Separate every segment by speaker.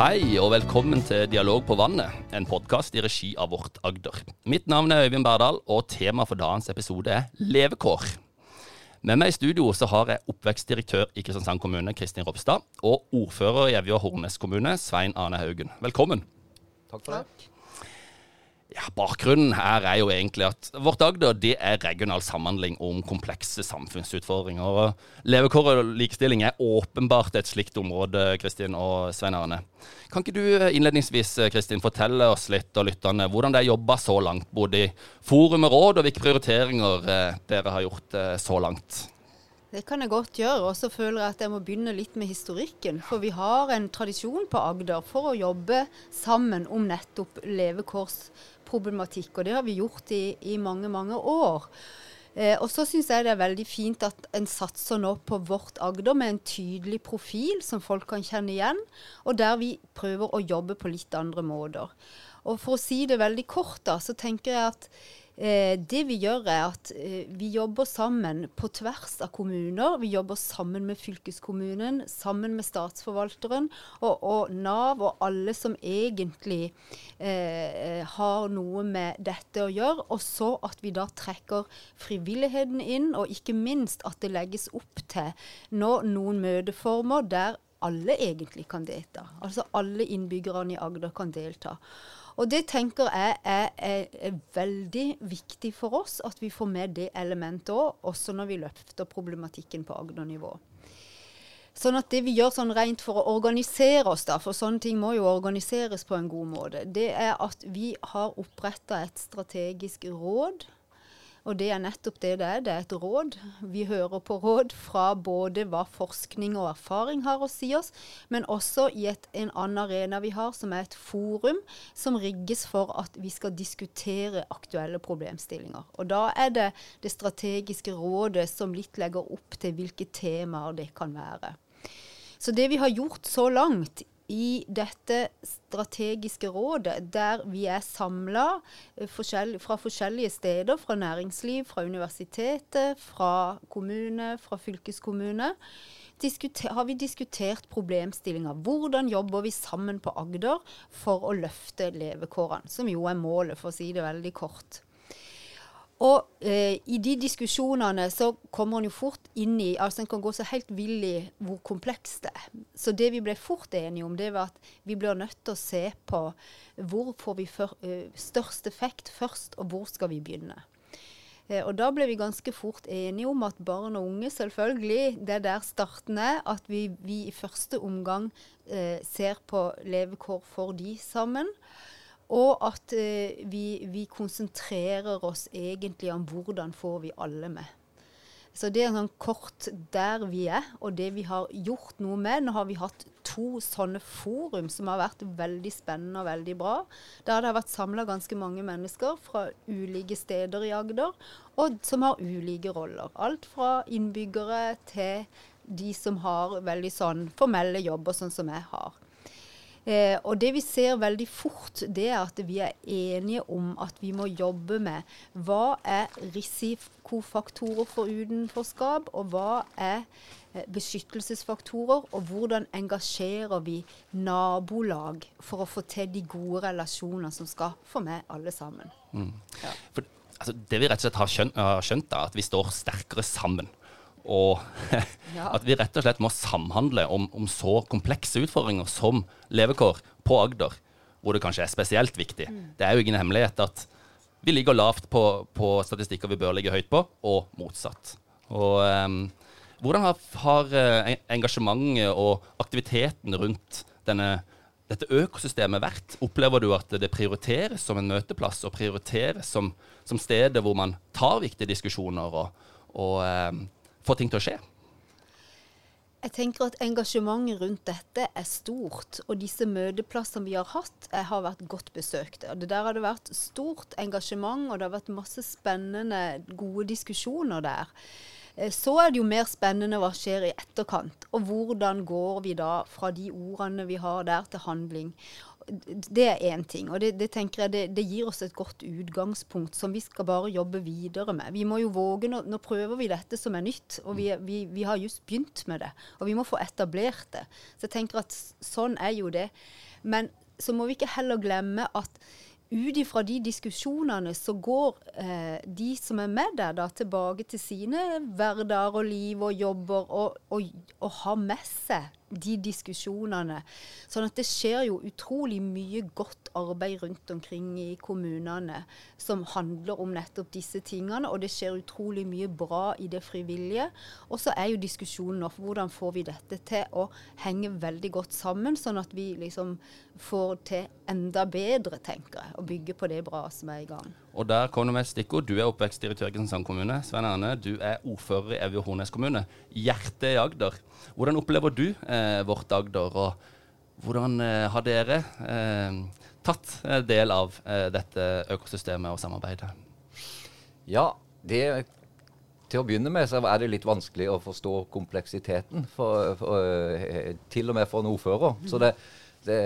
Speaker 1: Hei og velkommen til Dialog på vannet, en podkast i regi av Vårt Agder. Mitt navn er Øyvind Berdal, og tema for dagens episode er levekår. Med meg i studio så har jeg oppvekstdirektør i Kristiansand kommune, Kristin Ropstad, og ordfører i Evje og Hornnes kommune, Svein Arne Haugen. Velkommen.
Speaker 2: Takk for det.
Speaker 1: Ja, Bakgrunnen her er jo egentlig at Vårt Agder det er regional samhandling om komplekse samfunnsutfordringer. Levekår og likestilling er åpenbart et slikt område, Kristin og Svein Arne. Kan ikke du innledningsvis Kristin, fortelle oss litt og lytterne hvordan det er jobba så langt, både i forum og råd, og hvilke prioriteringer eh, dere har gjort eh, så langt?
Speaker 3: Det kan jeg godt gjøre, og så føler jeg at jeg må begynne litt med historikken. For vi har en tradisjon på Agder for å jobbe sammen om nettopp levekårsproblematikk. Og det har vi gjort i, i mange, mange år. Eh, og så syns jeg det er veldig fint at en satser nå på vårt Agder med en tydelig profil som folk kan kjenne igjen, og der vi prøver å jobbe på litt andre måter. Og for å si det veldig kort, da, så tenker jeg at det vi gjør, er at eh, vi jobber sammen på tvers av kommuner. Vi jobber sammen med fylkeskommunen, sammen med statsforvalteren og, og Nav og alle som egentlig eh, har noe med dette å gjøre. Og så at vi da trekker frivilligheten inn, og ikke minst at det legges opp til nå noen møteformer der alle egentlig kan delta. Altså alle innbyggerne i Agder kan delta. Og det tenker jeg er, er, er, veldig viktig for oss, at vi får med det elementet òg, også når vi løfter problematikken på Agder-nivå. Sånn at det vi gjør sånn rent for å organisere oss, da, for sånne ting må jo organiseres på en god måte, det er at vi har oppretta et strategisk råd og det er nettopp det det er. Det er et råd. Vi hører på råd fra både hva forskning og erfaring har å si oss, men også i et, en annen arena vi har, som er et forum som rigges for at vi skal diskutere aktuelle problemstillinger. Og da er det det strategiske rådet som litt legger opp til hvilke temaer det kan være. Så det vi har gjort så langt i dette strategiske rådet, der vi er samla eh, fra forskjellige steder, fra næringsliv, fra universitetet, fra kommune, fra fylkeskommune, har vi diskutert problemstillinger. Hvordan jobber vi sammen på Agder for å løfte levekårene, som jo er målet, for å si det veldig kort. Og eh, i de diskusjonene så kommer en jo fort inn i altså En kan gå så helt vill i hvor komplekst det er. Så det vi ble fort enige om, det var at vi blir nødt til å se på hvor får vi for, eh, størst effekt først, og hvor skal vi begynne. Eh, og da ble vi ganske fort enige om at barn og unge, selvfølgelig, det er der starten er. At vi, vi i første omgang eh, ser på levekår for de sammen. Og at eh, vi, vi, konsentrerer oss egentlig om hvordan får vi alle med. Så det er sånn kort der vi er, og det vi har gjort noe med. Nå har vi hatt to sånne forum som har vært veldig spennende og veldig bra. Der har det vært samla ganske mange mennesker fra ulike steder i Agder, og som har ulike roller. Alt fra innbyggere til de som har veldig sånn formelle jobber, sånn som jeg har. Eh, og det vi ser veldig fort, det er at vi er enige om at vi må jobbe med hva er risikofaktorer for utenforskap, og hva er eh, beskyttelsesfaktorer, og hvordan engasjerer vi nabolag for å få til de gode relasjoner som skal få med alle sammen. Mm.
Speaker 1: Ja. For, altså, det vi rett og slett har skjønt, har skjønt, er at vi står sterkere sammen og at vi rett og slett må samhandle om, om, så komplekse utfordringer som levekår på Agder, hvor det kanskje er spesielt viktig. Mm. Det er jo ingen hemmelighet at vi ligger lavt på, på, statistikker vi bør ligge høyt på, og motsatt. Og um, hvordan har, har, eh, engasjementet og aktiviteten rundt denne, dette økosystemet vært? Opplever du at det prioriteres som en møteplass, og prioriteres som, som stedet hvor man tar viktige diskusjoner og, og um, få ting til å skje?
Speaker 3: Jeg tenker at engasjementet rundt dette er stort. Og disse møteplassene vi har hatt, har vært godt besøkte. Det der har det vært stort engasjement, og det har vært masse spennende, gode diskusjoner der. Eh, så er det jo mer spennende hva skjer i etterkant, og hvordan går vi da fra de ordene vi har der, til handling. Det er én ting. Og det, det tenker jeg det, det, gir oss et godt utgangspunkt som vi skal bare jobbe videre med. Vi må jo våge, Nå, nå prøver vi dette som er nytt, og vi, vi, vi, har just begynt med det. Og vi må få etablert det. Så jeg tenker at sånn er jo det. Men så må vi ikke heller glemme at ut ifra de diskusjonene så går eh, de som er med der, da, tilbake til sine hverdager og liv og jobber, og, og, og har med seg de diskusjonene. Sånn at det skjer jo utrolig mye godt arbeid rundt omkring i kommunene som handler om nettopp disse tingene, og det skjer utrolig mye bra i det frivillige. Og så er jo diskusjonen nå hvordan får vi dette til å henge veldig godt sammen, sånn at vi liksom får til enda bedre, tenker jeg, å bygge på det bra som er i gang.
Speaker 1: Og der kom det med et stikkord. Du er oppvekstdirektør i Kristiansand kommune. Svein Erne, du er ordfører i Evje Hornes kommune. Hjertet i Agder. Hvordan opplever du eh, vårt Agder, og hvordan eh, har dere eh, tatt eh, del av eh, dette økosystemet og samarbeidet?
Speaker 2: Ja, det til å begynne med så er det litt vanskelig å forstå kompleksiteten, for, for, eh, til og med for en ordfører. Så det, det,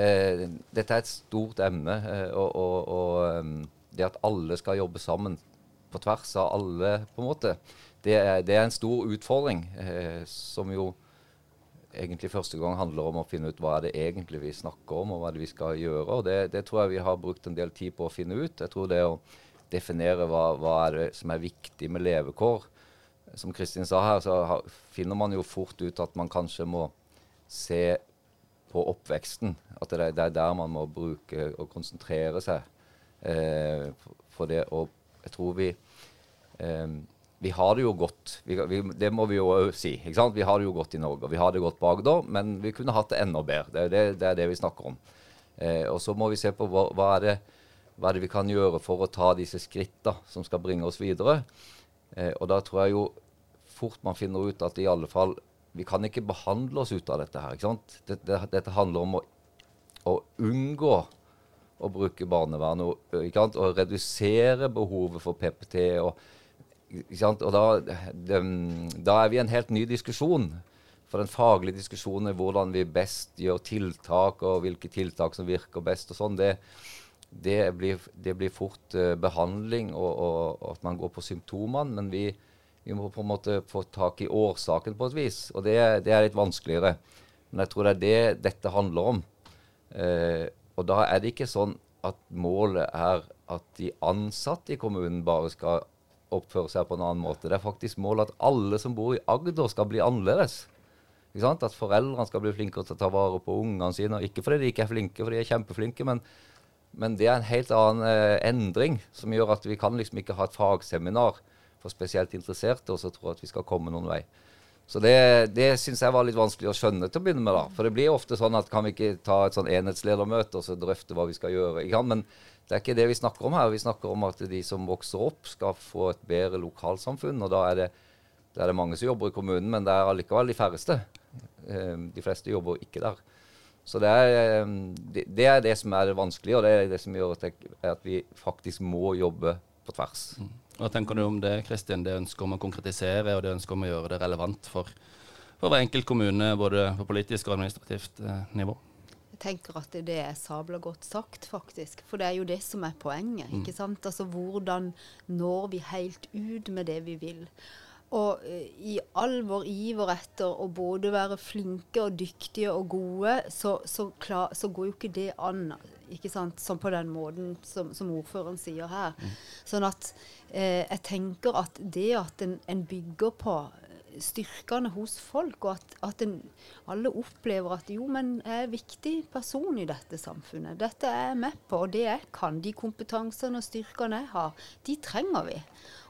Speaker 2: dette er et stort emne. og, og, og det at alle skal jobbe sammen på tvers av alle, på en måte, det er, det er en stor utfordring. Eh, som jo egentlig første gang handler om å finne ut hva er det egentlig vi snakker om, og hva er det vi skal gjøre. og Det, det tror jeg vi har brukt en del tid på å finne ut. Jeg tror det å definere hva, hva er det som er viktig med levekår Som Kristin sa her, så finner man jo fort ut at man kanskje må se på oppveksten. At det, det er der man må bruke og konsentrere seg. Eh, for det, og jeg tror vi eh, vi har det jo godt. Vi, vi, det må vi jo si. ikke sant? Vi har det jo godt i Norge. Vi har det godt på Agder, men vi kunne hatt det enda bedre. Det, det, det er det vi snakker om. Eh, og så må vi se på hva, hva, er det, hva, er det, vi kan gjøre for å ta disse skrittene som skal bringe oss videre. Eh, og da tror jeg jo fort man finner ut at i alle fall vi kan ikke behandle oss ut av dette her. ikke sant? Dette, dette handler om å, å unngå å bruke barnevernet sant, og, redusere behovet for PPT. og, og da, de, da, er vi i en helt ny diskusjon. For den faglige diskusjonen er hvordan vi best gjør tiltak, og hvilke tiltak som virker best. og sånn, det, det, det blir, fort uh, behandling og, og, og, at man går på symptomene. Men vi, vi, må på en måte få tak i årsaken på et vis. Og det, det er litt vanskeligere. Men jeg tror det er det dette handler om. Eh, og da er det ikke sånn at målet er at de ansatte i kommunen bare skal oppføre seg på en annen måte. Det er faktisk målet at alle som bor i Agder, skal bli annerledes. At foreldrene skal bli flinkere til å ta vare på ungene sine. Ikke fordi de ikke er flinke, for de er kjempeflinke, men, men det er en helt annen eh, endring som gjør at vi kan liksom ikke ha et fagseminar for spesielt interesserte og så tro at vi skal komme noen vei. Så det, det syns jeg var litt vanskelig å skjønne til å begynne med. da. For det blir ofte sånn at kan vi ikke ta et sånn enhetsledermøte og så drøfte hva vi skal gjøre. Ikke? Men det er ikke det vi snakker om her. Vi snakker om at de som vokser opp, skal få et bedre lokalsamfunn. Og da er det, da er det mange som jobber i kommunen, men det er allikevel de færreste. Eh, de fleste jobber ikke der. Så det er, eh, det, det er det som er det vanskelige, og det er det som gjør at, jeg, at vi faktisk må jobbe på tvers. Mm.
Speaker 1: Hva tenker du om det, Kristin? Det ønsket om å konkretisere og det ønsket om å gjøre det relevant for, for hver enkelt kommune, både på politisk og administrativt eh, nivå?
Speaker 3: Jeg tenker at det er sabla godt sagt, faktisk. For det er jo det som er poenget. Mm. ikke sant? Altså Hvordan når vi helt ut med det vi vil? Og uh, i all vår iver etter å både være flinke og dyktige og gode, så, så, klar, så går jo ikke det an ikke sant? Sånn på den måten som, som ordføreren sier her. Mm. Sånn at eh, jeg tenker at det at en, en bygger på styrkene hos folk, og at, at en, alle opplever at jo, men jeg er en viktig person i dette samfunnet. Dette er jeg med på, og det jeg kan, de kompetansene og styrkene jeg har, de trenger vi.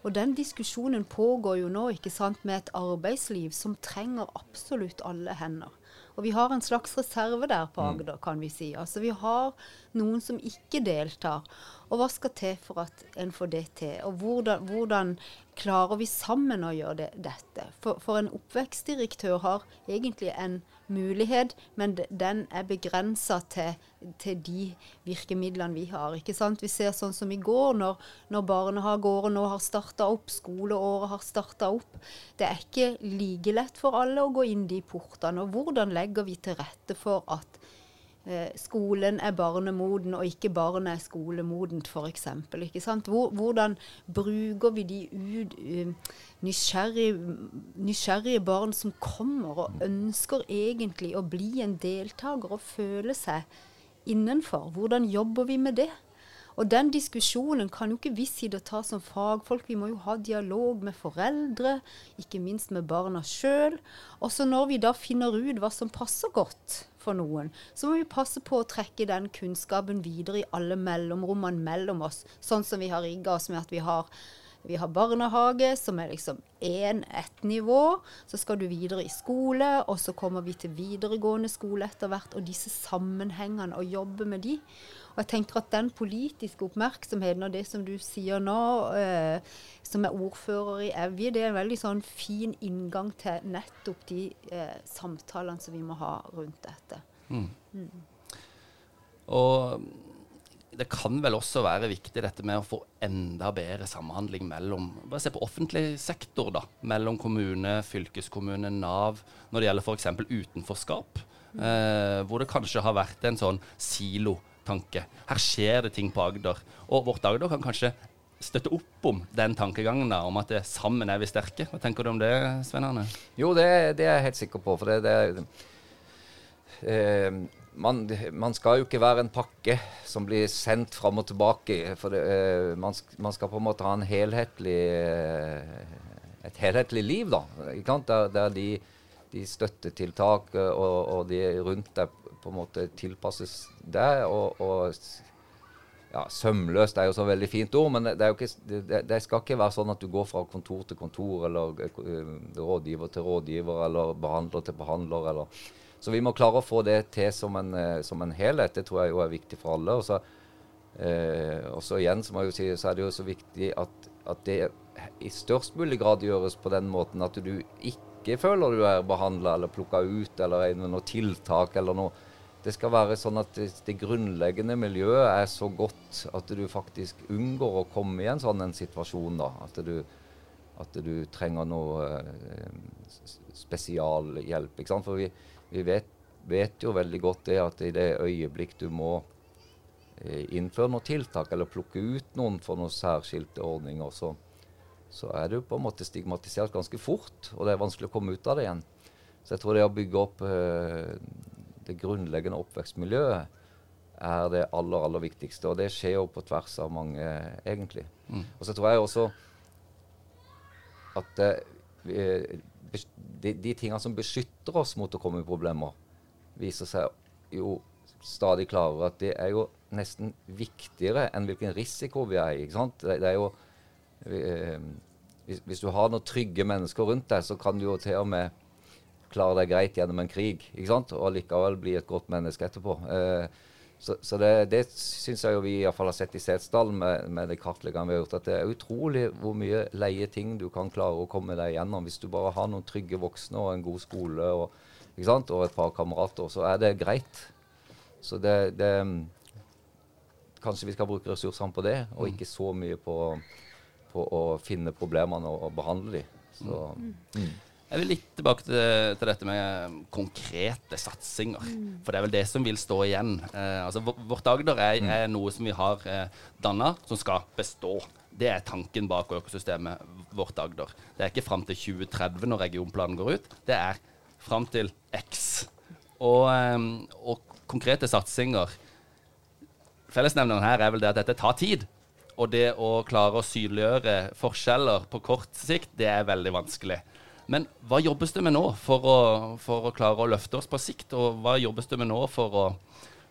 Speaker 3: Og den diskusjonen pågår jo nå ikke sant, med et arbeidsliv som trenger absolutt alle hender. Og vi har en slags reserve der på mm. Agder, kan vi si. Altså vi har noen som ikke deltar. Og hva skal til for at en får det til? Og hvordan, hvordan klarer vi sammen å gjøre det, dette? For, for, en oppvekstdirektør har egentlig en mulighet, men den er begrensa til, til, de virkemidlene vi har. ikke sant? Vi ser sånn som i går, når, når barnehageåret nå har starta opp, skoleåret har starta opp. Det er ikke like lett for alle å gå inn de portene. Og hvordan legger vi til rette for at skolen er barnemoden, og ikke barnet er skolemodent, f.eks. Hvor, hvordan bruker vi de ut uh, nysgjerrige, nysgjerrige, barn som kommer og ønsker egentlig å bli en deltaker og føle seg innenfor? Hvordan jobber vi med det? Og den diskusjonen kan jo ikke vi sitte og ta som fagfolk. Vi må jo ha dialog med foreldre, ikke minst med barna sjøl. Også når vi da finner ut hva som passer godt for noen, så må vi passe på å trekke den kunnskapen videre i alle mellomrommene mellom oss, sånn som vi har rigga oss med at vi har vi har barnehage, som er liksom én, ett nivå. Så skal du videre i skole, og så kommer vi til videregående skole etter hvert. Og disse sammenhengene, og jobbe med de. Og jeg tenker at den politiske oppmerksomheten og det som du sier nå, eh, som er ordfører i Evje, det er en veldig sånn fin inngang til nettopp de eh, samtalene som vi må ha rundt dette. Mm. Mm.
Speaker 1: Og det kan vel også være viktig dette med å få enda bedre samhandling mellom bare se på offentlig sektor, da, mellom kommune, fylkeskommune, Nav, når det gjelder f.eks. utenforskap. Mm. Eh, hvor det kanskje har vært en sånn silotanke. Her skjer det ting på Agder. Og vårt Agder kan kanskje støtte opp om den tankegangen da, om at det, sammen er vi sterke. Hva tenker du om det, Svein Arne?
Speaker 2: Jo, det, det, er jeg helt sikker på. For det, det eh, man, man, skal jo ikke være en pakke som blir sendt fram og tilbake. For det, man, man, skal på en måte ha en helhetlig, eh, et helhetlig liv, da. Der, der de, de støttetiltak og, og de rundt deg på en måte tilpasses deg. Og, og ja, sømløst er jo så veldig fint ord, men det, ikke, det, det, skal ikke være sånn at du går fra kontor til kontor, eller rådgiver til rådgiver, eller behandler til behandler. Eller. Så vi må klare å få det til som en, uh, som en helhet. Det tror jeg jo er viktig for alle. Og så, så igjen så må jeg jo si, så er det jo så viktig at, at det i størst mulig grad gjøres på den måten at du ikke føler du er behandla eller plukka ut eller er noe tiltak eller noe det skal være sånn at det, det, grunnleggende miljøet er så godt at du faktisk unngår å komme i en sånn en situasjon. da, At du, at du trenger noe eh, spesialhjelp. ikke sant? For vi, vi vet, vet, jo veldig godt det at i det øyeblikk du må eh, innføre noen tiltak eller plukke ut noen for noen særskilte ordninger, så, så er du på en måte stigmatisert ganske fort, og det er vanskelig å komme ut av det igjen. Så jeg tror det å bygge opp eh, det grunnleggende oppvekstmiljøet er det aller, aller viktigste. Og det skjer jo på tvers av mange, egentlig. Mm. Og så tror jeg også at uh, de, de tingene som beskytter oss mot å komme i problemer, viser seg jo stadig klarere at det er jo nesten viktigere enn hvilken risiko vi er i. ikke sant? Det, det er jo eh, hvis, hvis, du har noen trygge mennesker rundt deg, så kan du jo til og med klare deg greit gjennom en krig, ikke sant? og likevel bli et godt menneske etterpå. Eh, så, så, det, det syns jeg jo vi iallfall har sett i Setesdal med, med de kartleggene vi har gjort, at det er utrolig hvor mye leie ting du kan klare å komme deg gjennom. Hvis du bare har noen trygge voksne og en god skole og, og et par kamerater, så er det greit. Så det, det Kanskje vi skal bruke ressursene på det, og mm. ikke så mye på, på å finne problemene og, og behandle dem. Så, mm.
Speaker 1: Jeg vil litt tilbake til, til dette med konkrete satsinger. Mm. For det er vel det som vil stå igjen. Eh, altså, vårt Agder er, mm. er, noe som vi har eh, danna, som skal bestå. Det er tanken bak økosystemet vårt Agder. Det er ikke fram til 2030 når regionplanen går ut. Det er fram til X. Og, eh, og konkrete satsinger Fellesnevneren her er vel det at dette tar tid. Og det å klare å synliggjøre forskjeller på kort sikt, det er veldig vanskelig. Men hva jobbes det med nå for å, for å, klare å løfte oss på sikt? Og hva jobbes det med nå for å,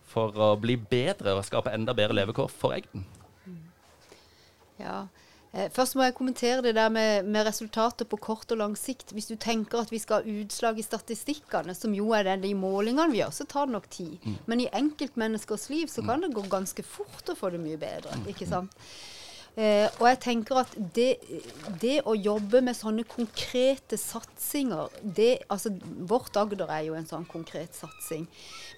Speaker 1: for å bli bedre og skape enda bedre levekår for Egden?
Speaker 3: Ja, eh, Først må jeg kommentere det der med, med, resultater på kort og lang sikt. Hvis du tenker at vi skal ha utslag i statistikkene, som jo er det de målingene vi gjør, så tar det nok tid. Mm. Men i enkeltmenneskers liv så kan det gå ganske fort å få det mye bedre. ikke sant? Eh, og jeg tenker at det, det, å jobbe med sånne konkrete satsinger det, altså Vårt Agder er jo en sånn konkret satsing.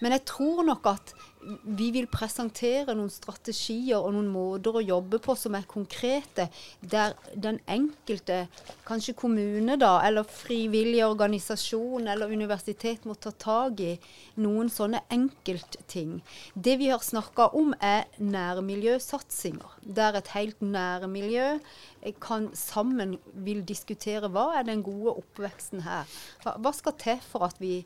Speaker 3: Men jeg tror nok at vi vil presentere noen strategier og noen måter å jobbe på som er konkrete, der den enkelte, kanskje kommune da, eller frivillig organisasjon eller universitet må ta tak i noen sånne enkeltting. Det vi har snakka om, er nærmiljøsatsinger. Der et helt nærmiljø kan sammen vil diskutere hva er den gode oppveksten her. Hva, skal til for at vi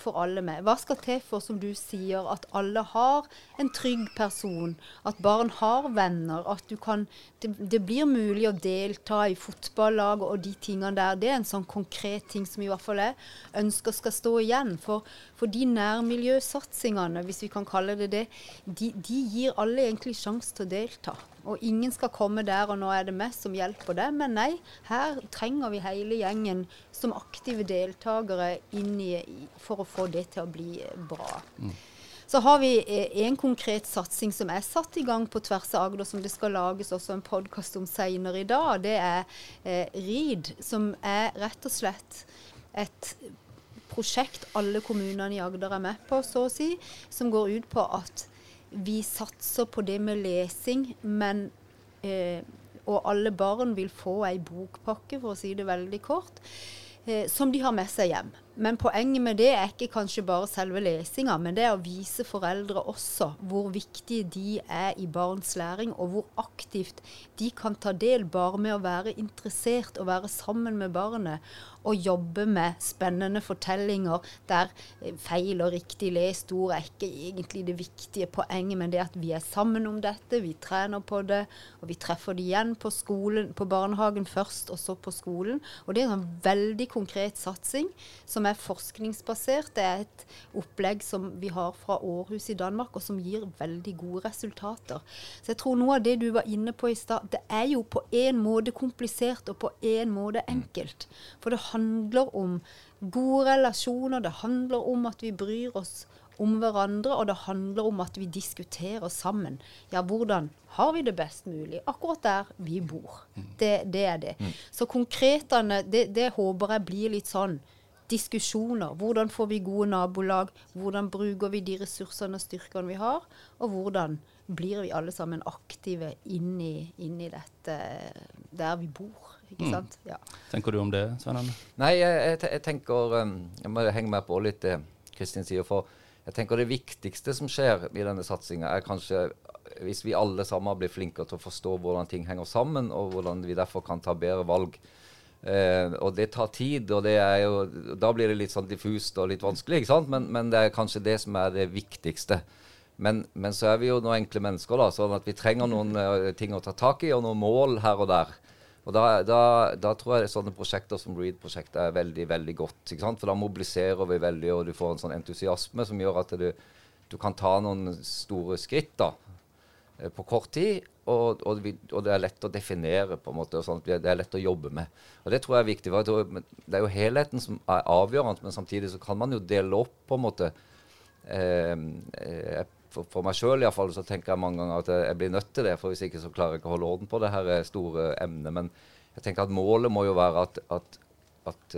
Speaker 3: får alle med? Hva skal til for, som du sier, at alle har en trygg person? At barn har venner? At du kan Det, det blir mulig å delta i fotballag og de tingene der. Det er en sånn konkret ting som i hvert fall jeg ønsker skal stå igjen. For, for de nærmiljøsatsingene, hvis vi kan kalle det det, de, de gir alle egentlig sjanse til å delta. Og ingen skal komme der og nå er det meg som hjelper det. Men nei, her trenger vi hele gjengen som aktive deltakere inn i, for å få det til å bli bra. Mm. Så har vi eh, en konkret satsing som er satt i gang på tvers av Agder, som det skal lages også en podkast om senere i dag. Det er eh, RID, som er rett og slett et prosjekt alle kommunene i Agder er med på, så å si, som går ut på at vi satser på det med lesing, men eh, Og alle barn vil få ei bokpakke, for å si det veldig kort, eh, som de har med seg hjem. Men poenget med det er ikke kanskje bare selve lesinga, men det er å vise foreldre også hvor viktige de er i barns læring, og hvor aktivt de kan ta del bare med å være interessert og være sammen med barnet Og jobbe med spennende fortellinger der eh, feil og riktig lest ord er ikke egentlig det viktige poenget, men det at vi er sammen om dette, vi trener på det, og vi treffer det igjen på skolen, på barnehagen først, og så på skolen. Og det er en veldig konkret satsing som er forskningsbasert. Det er et opplegg som vi har fra Århus i Danmark, og som gir veldig gode resultater. Så jeg tror noe av det du var inne på i stad, det er jo på en måte komplisert og på en måte enkelt. For det handler om gode relasjoner, det handler om at vi bryr oss om hverandre, og det handler om at vi diskuterer sammen. Ja, hvordan har vi det best mulig akkurat der vi bor? Det, det er det. Mm. Så konkretene, det, det, håper jeg blir litt sånn diskusjoner. Hvordan får vi gode nabolag? Hvordan bruker vi de ressursene og styrkene vi har? Og hvordan blir vi alle sammen aktive inn i, inn i dette der vi bor? ikke mm. sant? Ja.
Speaker 1: Tenker du om det, Svein
Speaker 2: Nei, jeg, jeg, tenker um, Jeg må henge meg på litt det Kristin sier. For jeg tenker det viktigste som skjer i denne satsinga, er kanskje hvis vi alle sammen blir flinkere til å forstå hvordan ting henger sammen, og hvordan vi derfor kan ta bedre valg. Eh, og det tar tid, og det jo, da blir det litt sånn diffust og litt vanskelig. Men, men det er kanskje det som er det viktigste. Men, men, så er vi jo noen enkle mennesker, da, sånn at vi trenger noen uh, ting å ta tak i, og noen mål her og der. Og da, da, da, tror jeg sånne prosjekter som Read-prosjektet er veldig veldig godt. For da mobiliserer vi veldig, og du får en sånn entusiasme som gjør at du, du kan ta noen store skritt da, på kort tid. Og, og, og, det er lett å definere, på en måte, og at det er lett å jobbe med. Og Det tror jeg er viktig. tror, Det er jo helheten som er avgjørende, men samtidig så kan man jo dele opp på en måte eh, eh for, for meg sjøl så tenker jeg mange ganger at jeg blir nødt til det. For hvis ikke så klarer jeg ikke å holde orden på det her store emnet. Men jeg tenker at målet må jo være at, at, at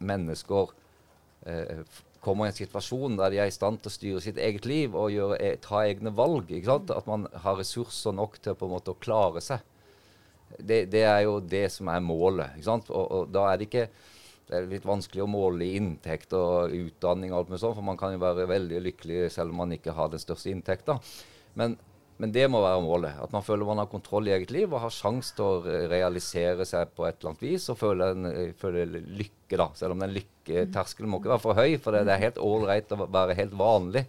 Speaker 2: mennesker uh, kommer i en situasjon der de er i stand til å styre sitt eget liv og gjøre, e, ta egne valg. At man har ressurser nok til på en måte å klare seg. Det, det er jo det som er målet. Og, og da er det ikke det er litt vanskelig å måle inntekt og utdanning og alt med sånt, for man kan jo være veldig lykkelig selv om man ikke har den største inntekta. Men, men, det må være målet. At man føler man har kontroll i eget liv og har sjanse til å realisere seg på et eller annet vis og føle, lykke, da. Selv om den lykketerskelen må ikke være for høy, for det, det er helt ålreit å være helt vanlig.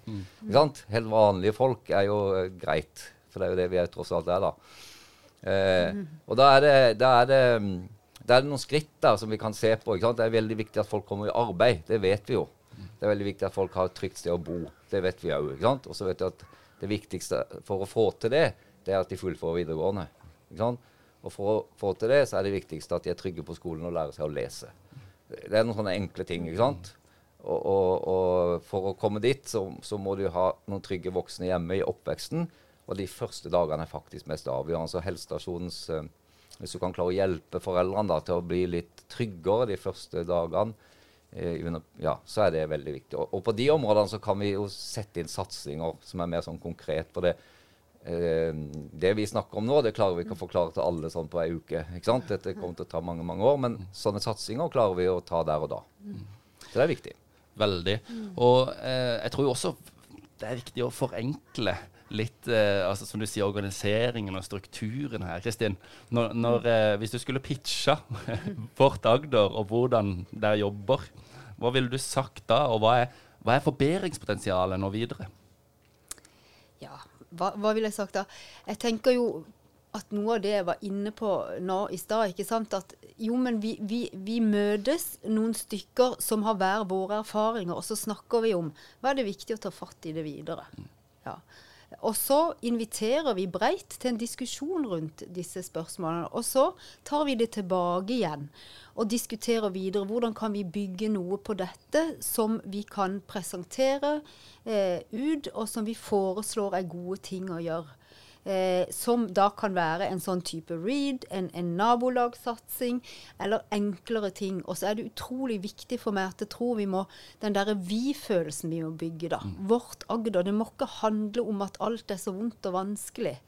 Speaker 2: Ikke? Helt vanlige folk er jo greit, for det er jo det vi er tross alt er, da. Eh, og da er det, da er det da er noen skritt der som vi kan se på. Det er veldig viktig at folk kommer i arbeid. Det vet vi jo. Det er veldig viktig at folk har et trygt sted å bo. Det vet vi òg. Og så vet vi at det viktigste for å få til det, det er at de fullfører videregående. Og for å få til det, så er det viktigste at de er trygge på skolen og lærer seg å lese. Det er noen sånne enkle ting. ikke sant? Og, og, og for å komme dit, så, så, må du ha noen trygge voksne hjemme i oppveksten. Og de første dagene er faktisk mest avgjørende. Så helsestasjonens eh, Hvis du kan klare å hjelpe foreldrene da, til å bli litt tryggere de første dagene, eh, ja, så er det veldig viktig. Og, og, på de områdene så kan vi jo sette inn satsinger som er mer sånn konkret på det. Eh, det vi snakker om nå, det klarer vi ikke å forklare til alle sånn på ei uke. ikke sant? Dette kommer til å ta mange mange år, men sånne satsinger klarer vi å ta der og da. Så det er viktig.
Speaker 1: Veldig. Og eh, jeg tror jo også det er viktig å forenkle litt eh, altså som du sier, organiseringen og strukturen her. Kristin, når, når, eh, hvis du skulle pitcha Fort Agder og hvordan dere jobber, hva ville du sagt da? Og hva er, hva er forbedringspotensialet nå videre?
Speaker 3: Ja, hva, hva ville jeg sagt da? Jeg tenker jo at noe av det jeg var inne på nå i stad, ikke sant at jo, men vi, vi, vi, møtes noen stykker som har hver våre erfaringer, og så snakker vi om hva er det viktig å ta fatt i det videre. Ja. Og så inviterer vi breit til en diskusjon rundt disse spørsmålene. Og så tar vi det tilbake igjen og diskuterer videre. Hvordan kan vi bygge noe på dette som vi kan presentere eh, ut, og som vi foreslår er gode ting å gjøre. Eh, som da kan være en sånn type read, en, en nabolagsatsing eller enklere ting. Og så er det utrolig viktig for meg at jeg tror vi må den derre vi-følelsen vi må bygge, da. Mm. Vårt Agder. Det må ikke handle om at alt er så vondt og vanskelig.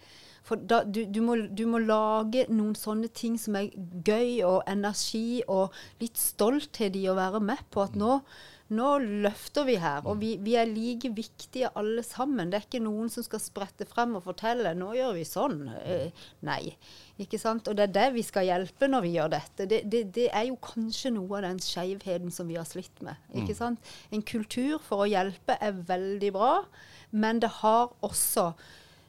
Speaker 3: For da, du, du, må, du, må, lage noen sånne ting som er gøy og energi og litt stolthet i å være med på at nå nå løfter vi her, og vi, vi, er like viktige alle sammen. Det er ikke noen som skal sprette frem og fortelle 'nå gjør vi sånn'. Eh, nei. Ikke sant? Og det er det vi skal hjelpe når vi gjør dette. Det, det, det er jo kanskje noe av den skeivheten som vi har slitt med. ikke mm. sant? En kultur for å hjelpe er veldig bra, men det har også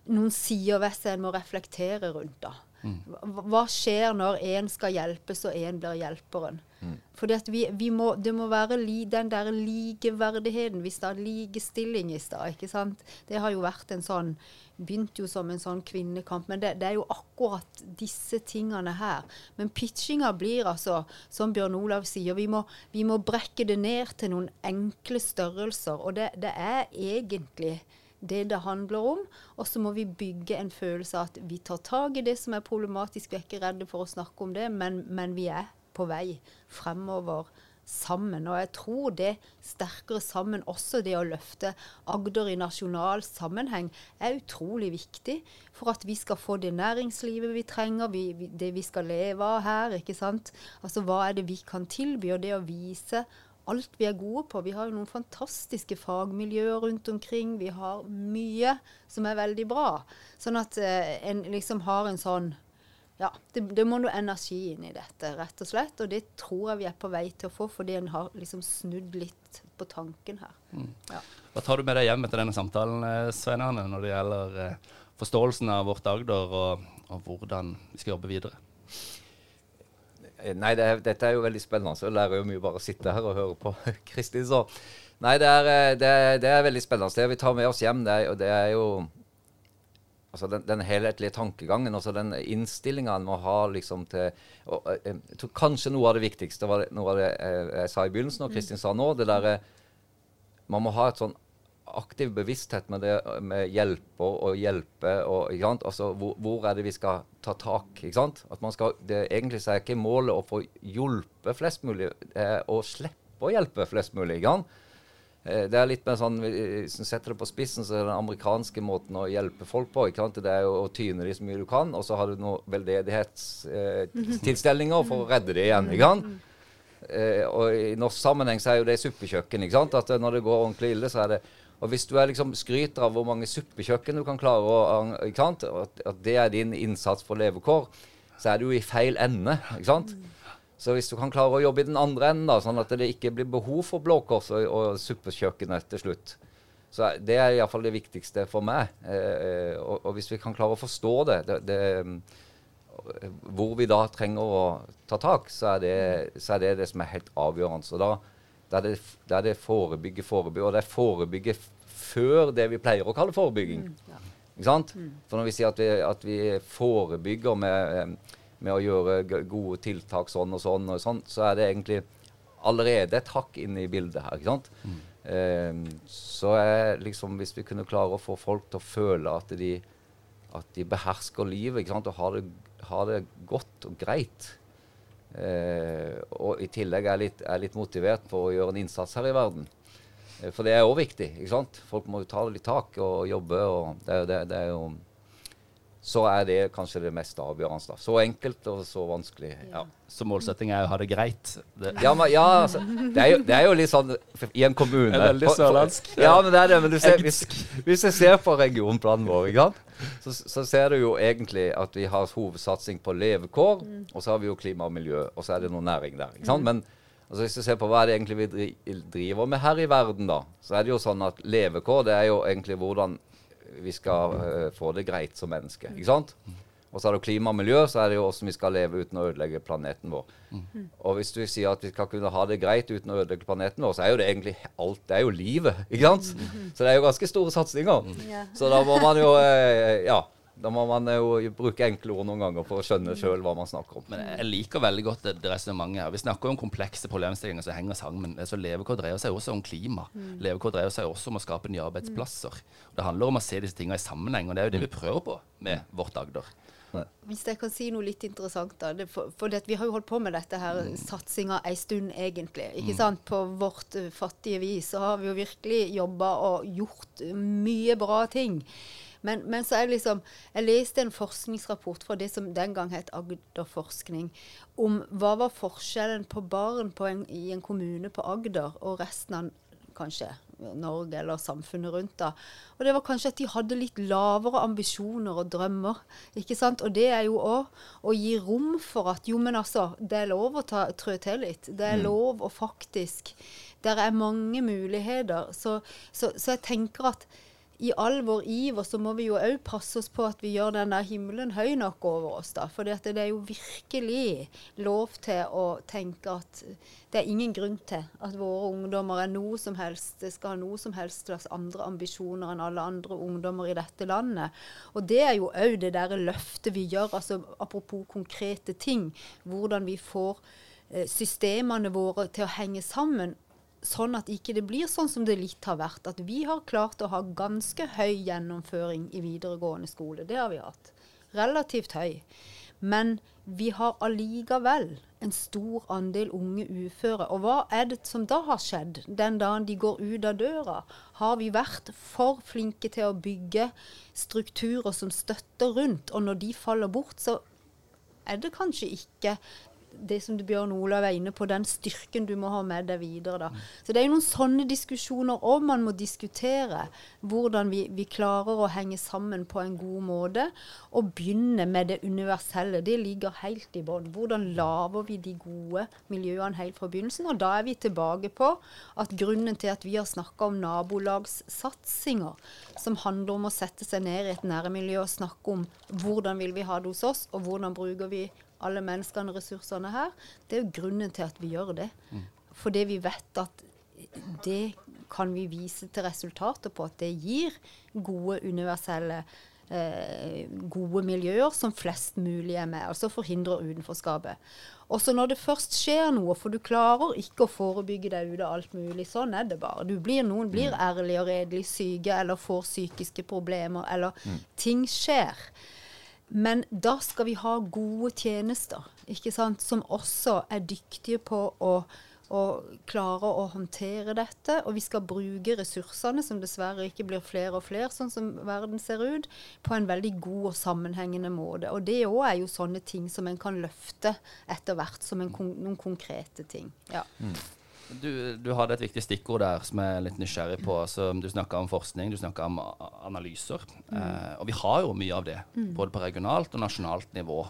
Speaker 3: noen sider ved seg en må reflektere rundt. da. Hva skjer når én skal hjelpes, og én blir hjelperen? Mm. Må, Det må være li, den der likeverdigheten. Vi sa likestilling i stad. ikke sant? Det har jo vært en sånn Begynte jo som en sånn kvinnekamp. Men det, det, er jo akkurat disse tingene her. Men pitchinga blir altså, som Bjørn Olav sier, vi må, vi må brekke det ned til noen enkle størrelser. Og det, det er egentlig det det handler om. Og så må vi bygge en følelse av at vi tar tak i det som er problematisk. Vi er ikke redde for å snakke om det, men, men vi er på vei fremover sammen. Og jeg tror det sterkere sammen, også det å løfte Agder i nasjonal sammenheng, er utrolig viktig for at vi skal få det næringslivet vi trenger, vi, det vi skal leve av her. ikke sant? Altså hva er det vi kan tilby? Og det å vise alt vi er gode på. Vi har jo noen fantastiske fagmiljøer rundt omkring. Vi har mye som er veldig bra. Sånn at eh, en liksom har en sånn Ja, det, det, må noe energi inn i dette, rett og slett. Og det tror jeg vi er på vei til å få, fordi en har liksom snudd litt på tanken her. Mm.
Speaker 1: Ja. Hva tar du med deg hjem etter denne samtalen, eh, Svein Arne, når det gjelder eh, forståelsen av vårt Agder, og, og hvordan vi skal jobbe videre?
Speaker 2: Eh, nei, det, dette er jo veldig spennende. Jeg lærer jo mye bare å sitte her og høre på Kristin. Så nei, det er, det, det er, veldig spennende. Det vi tar med oss hjem, det er, det er jo altså den, den, helhetlige tankegangen, altså den innstillinga en må ha liksom til og, eh, Jeg tror kanskje noe av det viktigste var noe av det jeg, jeg sa i begynnelsen, og Kristin sa nå, det der, Man må ha et sånn aktiv bevissthet med det med hjelper og hjelpe. og altså, hvor, hvor, er det vi skal ta tak? ikke sant? At man skal, det, Egentlig så er ikke målet å få hjulpet flest mulig, det er å slippe å hjelpe flest mulig. ikke sant? Eh, det er litt mer sånn, Hvis du setter det på spissen, så er det den amerikanske måten å hjelpe folk på. ikke sant? Det er å tyne dem så mye du kan, og så har du noen veldedighetstilstelninger for å redde dem igjen. ikke sant? Eh, og I norsk sammenheng så er jo det suppekjøkken. ikke sant? At når det går ordentlig ille, så er det og hvis du er liksom skryter av hvor mange suppekjøkken du kan klare, å, ikke sant? At, at det er din innsats for levekår, så er du jo i feil ende. ikke sant? Så hvis du kan klare å jobbe i den andre enden, da, sånn at det ikke blir behov for Blå Kors og, og suppekjøkkenet til slutt, så Det er iallfall det viktigste for meg. Eh, og, og, hvis vi kan klare å forstå det, det, det, hvor vi da trenger å ta tak, så er, det, så er det det som er helt avgjørende. Så da, er det, der det forebygge, forebygge. Og det er forebygge før det vi pleier å kalle forebygging. Mm, ja. Ikke sant? Mm. For når vi sier at vi, at vi forebygger med, med, å gjøre gode tiltak sånn og sånn, og sånn, så er det egentlig allerede et hakk inne i bildet her. ikke sant? Mm. Eh, så er liksom, hvis vi kunne klare å få folk til å føle at de at de behersker livet ikke sant? og har det, har det godt og greit. Eh, og i tillegg er litt, er litt motivert for å gjøre en innsats her i verden. Eh, for det er òg viktig. ikke sant? Folk må jo ta litt tak og jobbe. og det, det, det er jo så er det kanskje det mest avgjørende. Så enkelt og så vanskelig. Ja.
Speaker 1: Så målsetting er å ha det greit?
Speaker 2: Det. Ja, men, ja altså, det, er jo, det, er jo, litt sånn i en kommune
Speaker 1: Det er veldig sørlandsk.
Speaker 2: Ja, men det er det. Men ser, hvis, hvis jeg ser på regionplanen vår, så, så, ser du jo egentlig at vi har hovedsatsing på levekår, mm. og så har vi jo klima og miljø, og så er det noe næring der. ikke sant? Mm. Men altså, hvis du ser på hva er det egentlig vi driver med her i verden, da, så er det jo sånn at levekår det er jo egentlig hvordan vi skal uh, få det greit som mennesker. ikke sant? Og så er det klima og miljø, så er det jo hvordan vi skal leve uten å ødelegge planeten vår. Mm. Og hvis du sier at vi skal kunne ha det greit uten å ødelegge planeten vår, så er jo det egentlig alt Det er jo livet, ikke sant? Så det er jo ganske store satsinger. Mm. Så da må man jo eh, Ja. Da må man jo bruke enkle ord noen ganger for å skjønne sjøl hva man snakker om.
Speaker 1: Men jeg liker veldig godt det, resonnementet her. Vi snakker jo om komplekse problemstillinger som henger sammen. Så levekår dreier seg også om klima. Mm. Levekår dreier seg også om å skape nye arbeidsplasser. Mm. Det handler om å se disse tingene i sammenheng, og det er jo det vi prøver på med vårt Agder.
Speaker 3: Hvis jeg kan si noe litt interessant, da. Det, for, for det, vi har jo holdt på med dette her mm. satsinga ei stund, egentlig. ikke mm. sant? På vårt uh, fattige vis så har vi jo virkelig jobba og gjort mye bra ting. Men, men, så er det liksom Jeg leste en forskningsrapport fra det som den gang het Agderforskning, om hva var forskjellen på barn på en, i en kommune på Agder og resten av kanskje Norge eller samfunnet rundt. da. Og det var kanskje at de hadde litt lavere ambisjoner og drømmer. ikke sant? Og det er jo òg å gi rom for at jo, men altså, det er lov å ta, trø til litt. Det er mm. lov å faktisk Der er mange muligheter. Så, så, så jeg tenker at i all vår iver så må vi jo òg passe oss på at vi gjør den der himmelen høy nok over oss. da. For det er jo virkelig lov til å tenke at det er ingen grunn til at våre ungdommer er noe som helst, skal ha noe som helst slags andre ambisjoner enn alle andre ungdommer i dette landet. Og det er jo òg det derre løftet vi gjør, altså apropos konkrete ting. Hvordan vi får eh, systemene våre til å henge sammen sånn at ikke det blir sånn som det litt har vært. At vi har klart å ha ganske høy gjennomføring i videregående skole. Det har vi hatt. Relativt høy. Men vi har allikevel en stor andel unge uføre. Og hva er det som da har skjedd den dagen de går ut av døra? Har vi vært for flinke til å bygge strukturer som støtter rundt? Og når de faller bort, så er det kanskje ikke det som Bjørn Olav er inne på, den styrken du må ha med deg videre. Da. Så det er jo noen sånne diskusjoner òg man må diskutere. Hvordan vi, vi, klarer å henge sammen på en god måte. Og begynne med det universelle. Det ligger helt i bånn. Hvordan lager vi de gode miljøene helt fra begynnelsen? Og da er vi tilbake på at grunnen til at vi har snakka om nabolagssatsinger, som handler om å sette seg ned i et nærmiljø og snakke om hvordan vil vi ha det hos oss, og hvordan bruker vi alle menneskene og ressursene her, det er jo grunnen til at vi gjør det. Mm. Fordi vi vet at det kan vi vise til resultater på, at det gir gode, universelle eh, gode miljøer som flest mulig er med. Altså forhindrer utenforskapet. Også når det først skjer noe, for du klarer ikke å forebygge deg ut av alt mulig. Sånn er det bare. Blir, noen blir mm. ærlig og redelig syke eller får psykiske problemer, eller mm. ting skjer. Men da skal vi ha gode tjenester, ikke sant, som også er dyktige på å, å klare å håndtere dette. Og vi skal bruke ressursene, som dessverre ikke blir flere og flere, sånn som verden ser ut, på en veldig god og sammenhengende måte. Og det òg er jo sånne ting som en kan løfte etter hvert som en, noen konkrete ting. Ja. Mm.
Speaker 1: Du, du, hadde et viktig stikkord der som jeg er litt nysgjerrig på. Altså, du snakka om forskning, du snakka om analyser. Mm. Eh, og vi har jo mye av det, mm. både på regionalt og nasjonalt nivå.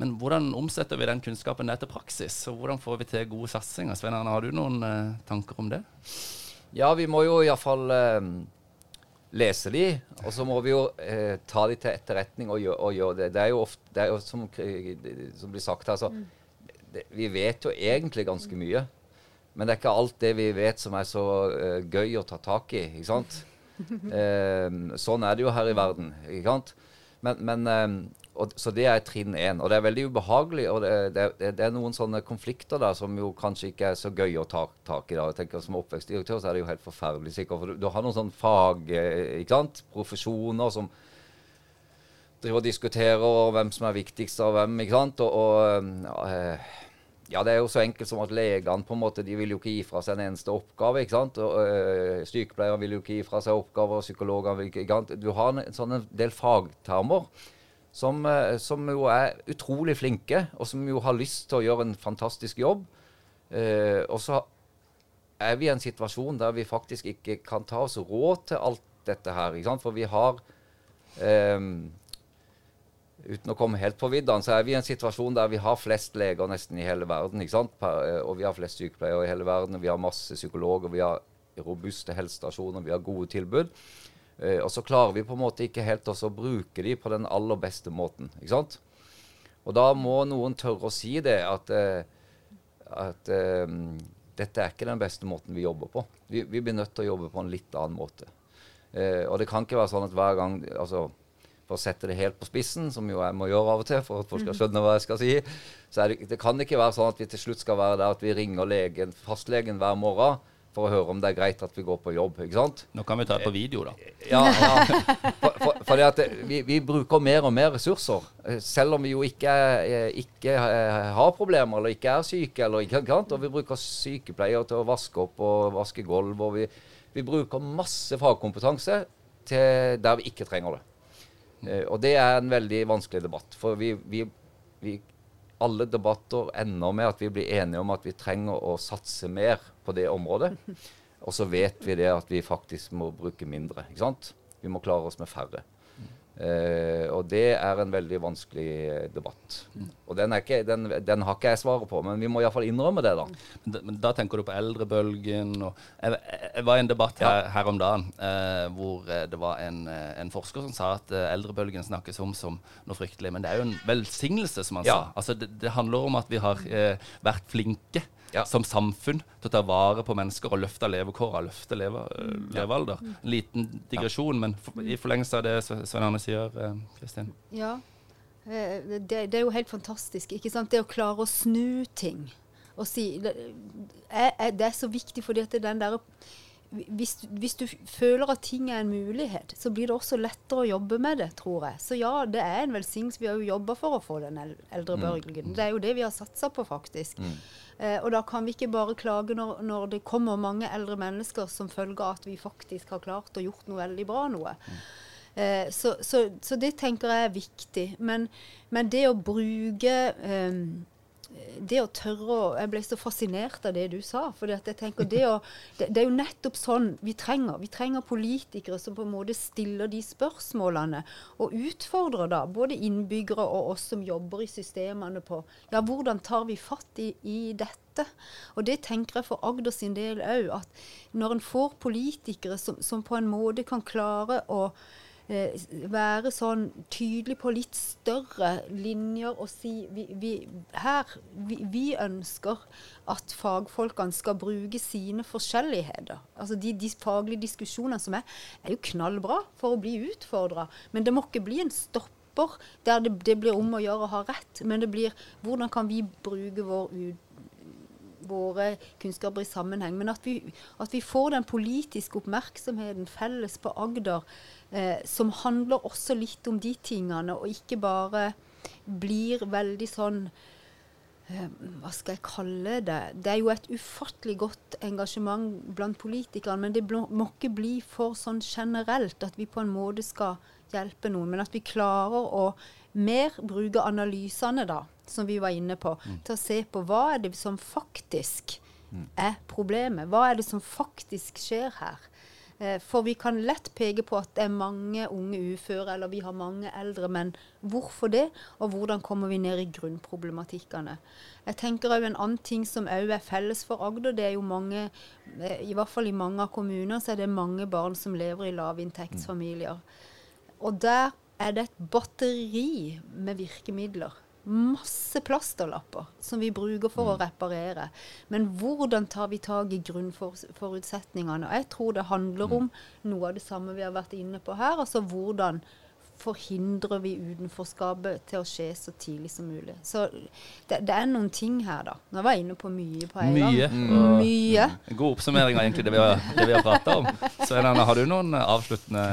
Speaker 1: Men hvordan omsetter vi den kunnskapen ned til praksis? Og hvordan får vi til gode satsinger? Svein Arne, har du noen eh, tanker om det?
Speaker 2: Ja, vi må jo iallfall eh, lese de, og så må vi jo eh, ta de til etterretning og, gjøre, og gjøre det. Det er jo ofte, det er jo som, som blir sagt her, så mm. vi vet jo egentlig ganske mye. Men det er ikke alt det vi vet som er så uh, gøy å ta tak i. ikke sant? Uh, sånn er det jo her i verden. ikke sant? Men, men uh, og, så det er trinn én. Og det er veldig ubehagelig. Og det, det, det, er noen sånne konflikter der som jo kanskje ikke er så gøy å ta tak i. da. Jeg tenker Som oppvekstdirektør så er det jo helt forferdelig sikkert. For du, du har noen sånne fag, ikke sant? profesjoner som driver og diskuterer hvem som er viktigst av hvem. ikke sant? Og, og ja, det er jo så enkelt som at legene på en måte, de vil jo ikke gi fra seg en eneste oppgave. ikke sant? Og, øh, Sykepleiere vil jo ikke gi fra seg oppgaver, psykologer vil ikke, ikke? Du har en, sånn en del fagtermer som, øh, som, jo er utrolig flinke, og som jo har lyst til å gjøre en fantastisk jobb. Uh, og så er vi i en situasjon der vi faktisk ikke kan ta oss råd til alt dette her. ikke sant? For vi har um, uten å komme helt på viddene, så er vi i en situasjon der vi har flest leger nesten i hele verden. ikke sant? Eh, og vi har flest sykepleiere i hele verden, vi har masse psykologer, vi har robuste helsestasjoner, vi har gode tilbud. Eh, og så klarer vi på en måte ikke helt også å bruke de på den aller beste måten. ikke sant? Og da må noen tørre å si det, at, eh, at um, dette er ikke den beste måten vi jobber på. Vi, vi, blir nødt til å jobbe på en litt annen måte. Og det kan ikke være sånn at hver gang altså, for å sette det helt på spissen, som jo jeg må gjøre av og til for at folk skal mhm. skjønne hva jeg skal si, så det, det, kan ikke være sånn at vi til slutt skal være der at vi ringer legen, fastlegen hver morgen for å høre om det er greit at vi går på jobb. ikke sant?
Speaker 1: Nå kan vi ta det på video, da.
Speaker 2: Ja, ja. For, for, for det vi, vi, bruker mer og mer ressurser. Selv om vi jo ikke, ikke har problemer eller ikke er syke. eller ikke sant? Og vi bruker sykepleiere til å vaske opp og vaske gulv. og vi, vi bruker masse fagkompetanse til der vi ikke trenger det. Eh, og det er en veldig vanskelig debatt. For vi, vi, vi, alle debatter ender med at vi blir enige om at vi trenger å satse mer på det området. Og så vet vi det at vi faktisk må bruke mindre. ikke sant? Vi må klare oss med færre. Uh, og det er en veldig vanskelig uh, debatt. Mm. Og den, ikke, den, den, har ikke jeg svaret på, men vi må iallfall innrømme det, da.
Speaker 1: Men, men da tenker du på eldrebølgen og Jeg, jeg var i en debatt her, ja. her om dagen uh, hvor det var en, en, forsker som sa at eldrebølgen snakkes om som noe fryktelig. Men det er jo en velsignelse, som han ja. sa. Altså, det, det, handler om at vi har vært flinke ja. som samfunn til å ta vare på mennesker og løfte levekårene, løfte leve, levealder. En liten digresjon, men for, i forlengelse av det Svein Arne sier, eh, Kristin.
Speaker 3: Ja, eh, det, det, er jo helt fantastisk. ikke sant? Det å klare å snu ting. Og si, det, er, det er så viktig fordi at den der hvis, hvis, du føler at ting er en mulighet, så blir det også lettere å jobbe med det, tror jeg. Så ja, det er en velsignelse. Vi har jo jobba for å få den eldrebølgen. Mm. Det er jo det vi har satsa på, faktisk. Mm. Eh, og da kan vi ikke bare klage når, når, det kommer mange eldre mennesker som følge av at vi faktisk har klart og gjort noe veldig bra noe. Mm. Eh, så, så, så, det tenker jeg er viktig. Men, men det å bruke eh, det å tørre å Jeg ble så fascinert av det du sa. For jeg tenker det, å, det, det, er jo nettopp sånn vi trenger. Vi trenger politikere som på en måte stiller de spørsmålene og utfordrer da både innbyggere og oss som jobber i systemene på ja, hvordan tar vi fatt i, i dette. Og det tenker jeg for Agder sin del òg. At når en får politikere som, som på en måte kan klare å være sånn tydelig på litt større linjer og si vi, vi her vi, vi, ønsker at fagfolkene skal bruke sine forskjelligheter. Altså de, de faglige diskusjonene som er, er jo knallbra for å bli utfordra. Men det må ikke bli en stopper der det, det, blir om å gjøre å ha rett. Men det blir hvordan kan vi bruke vår våre kunnskaper i sammenheng. Men at vi, at vi får den politiske oppmerksomheten felles på Agder eh, som handler også litt om de tingene, og ikke bare blir veldig sånn eh, hva skal jeg kalle det? Det er jo et ufattelig godt engasjement blant politikerne, men det må ikke bli for sånn generelt at vi på en måte skal hjelpe noen, men at vi klarer å mer bruke analysene, da, som vi var inne på, mm. til å se på hva er det som faktisk mm. er problemet. Hva er det som faktisk skjer her? Eh, for vi kan lett peke på at det er mange unge uføre, eller vi har mange eldre, men hvorfor det? Og hvordan kommer vi ned i grunnproblematikkene? Jeg tenker òg en annen ting som òg er felles for Agder. Det er jo mange, eh, i hvert fall i mange av kommunene, så er det mange barn som lever i lavinntektsfamilier. Og der er det et batteri med virkemidler masse plasterlapper som vi bruker for å mm. reparere. Men hvordan tar vi tak i grunnforutsetningene? Og jeg tror det handler mm. om noe av det samme vi har vært inne på her. Altså hvordan forhindrer vi utenforskapet til å skje så tidlig som mulig. Så det, det er noen ting her, da. Nå var jeg inne på mye på en
Speaker 1: mye.
Speaker 3: gang. Mm. Mye.
Speaker 1: God oppsummering av egentlig det vi har, det vi har prata om. Så har du noen avsluttende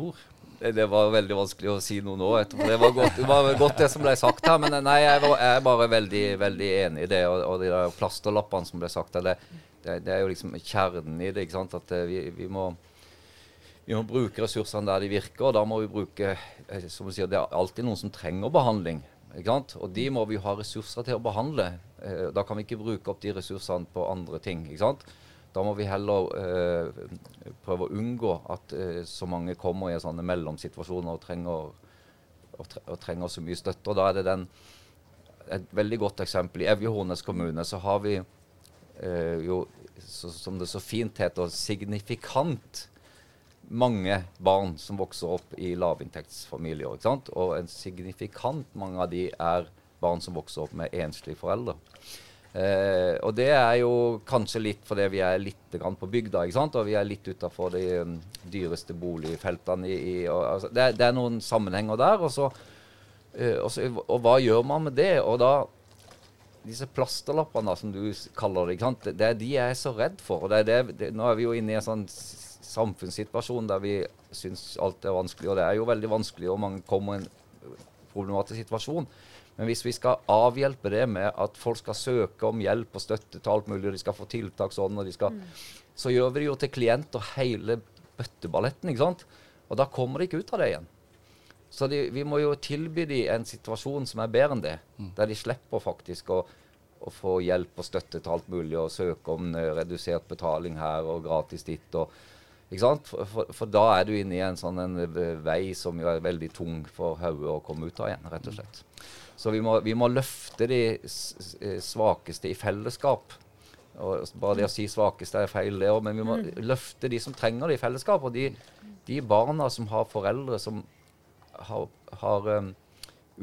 Speaker 1: ord?
Speaker 2: Det var veldig vanskelig å si noe nå. Etterpå. Det var godt, det var godt det som ble sagt her. Men nei, jeg, var, jeg er bare veldig, veldig enig i det. Og, og de der plasterlappene som ble sagt her, det, det, det, er jo liksom kjernen i det. ikke sant? At vi, vi, må, vi må bruke ressursene der de virker. Og da må vi bruke som du sier, Det er alltid noen som trenger behandling. ikke sant? Og de må vi ha ressurser til å behandle. Da kan vi ikke bruke opp de ressursene på andre ting. ikke sant? Da må vi heller eh, prøve å unngå at eh, så mange kommer i sånne mellomsituasjoner og trenger, og, tre og trenger, så mye støtte. Og da er det den, et veldig godt eksempel. I Evje kommune så har vi eh, jo, så, som det så fint heter, signifikant mange barn som vokser opp i lavinntektsfamilier. ikke sant? Og en signifikant mange av de er barn som vokser opp med enslige foreldre. Eh, og det er jo kanskje litt fordi vi er litt på bygda, ikke sant? og vi er litt utafor de um, dyreste boligfeltene. I, i, og, altså, det, det, er noen sammenhenger der. Og, så, eh, og, så, og, hva gjør man med det? Og da disse plasterlappene, som du kaller det, ikke sant? det er de jeg er så redd for. og det det, Nå er vi jo inne i en sånn samfunnssituasjon der vi syns alt er vanskelig. Og det er jo veldig vanskelig, og mange kommer i en problematisk situasjon. Men hvis vi skal avhjelpe det med at folk skal søke om hjelp og støtte til alt mulig, og de skal få tiltak sånn, og de skal, mm. så gjør vi det jo til klienter hele bøtteballetten. ikke sant? Og da kommer de ikke ut av det igjen. Så de, vi må jo tilby dem en situasjon som er bedre enn det. Mm. Der de slipper faktisk å, å, få hjelp og støtte til alt mulig, og søke om redusert betaling her og gratis ditt. og ikke sant? For, for, for, da er du inne i en sånn en vei som jo er veldig tung for hodet å komme ut av igjen, rett og slett. Så vi må, vi må løfte de eh, svakeste i fellesskap. Og bare det å si svakeste er feil, det òg, men vi må mm. løfte de som trenger det i fellesskap. Og de, de barna som har foreldre som har, har um,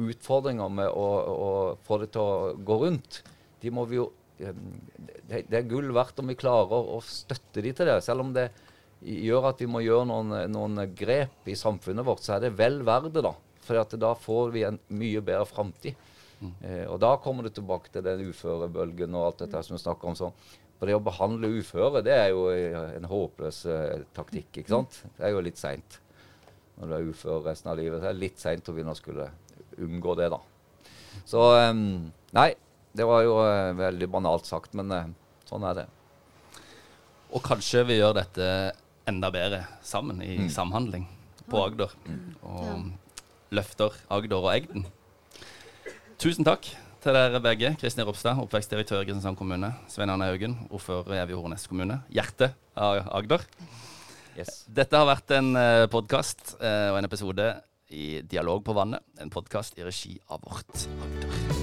Speaker 2: utfordringer med å, å, få det til å gå rundt, de må vi jo um, det, det, er gull verdt om vi klarer å støtte de til det. Selv om det gjør at vi må gjøre noen, noen grep i samfunnet vårt, så er det vel verdt det, da. For da får vi en mye bedre framtid. Mm. Eh, og da kommer du tilbake til den uførebølgen og alt dette som vi snakker om. sånn. For det å behandle uføre, det er jo en håpløs eh, taktikk. ikke sant? Det er jo litt seint når du er ufør resten av livet. Det er litt seint å begynne å skulle unngå det, da. Så um, nei, det var jo uh, veldig banalt sagt, men uh, sånn er det.
Speaker 1: Og kanskje vi gjør dette enda bedre sammen, i mm. samhandling på Agder. Mm. Og løfter Agder og Egden. Tusen takk til dere begge. Kristin Ropstad, oppvekstdirektør i Kristiansand kommune. Svein Arne Haugen, ordfører i Evje Hornes kommune. Hjertet av Agder. Yes. Dette har vært en eh, podkast eh, og en episode i Dialog på vannet. En podkast i regi av Vårt Agder.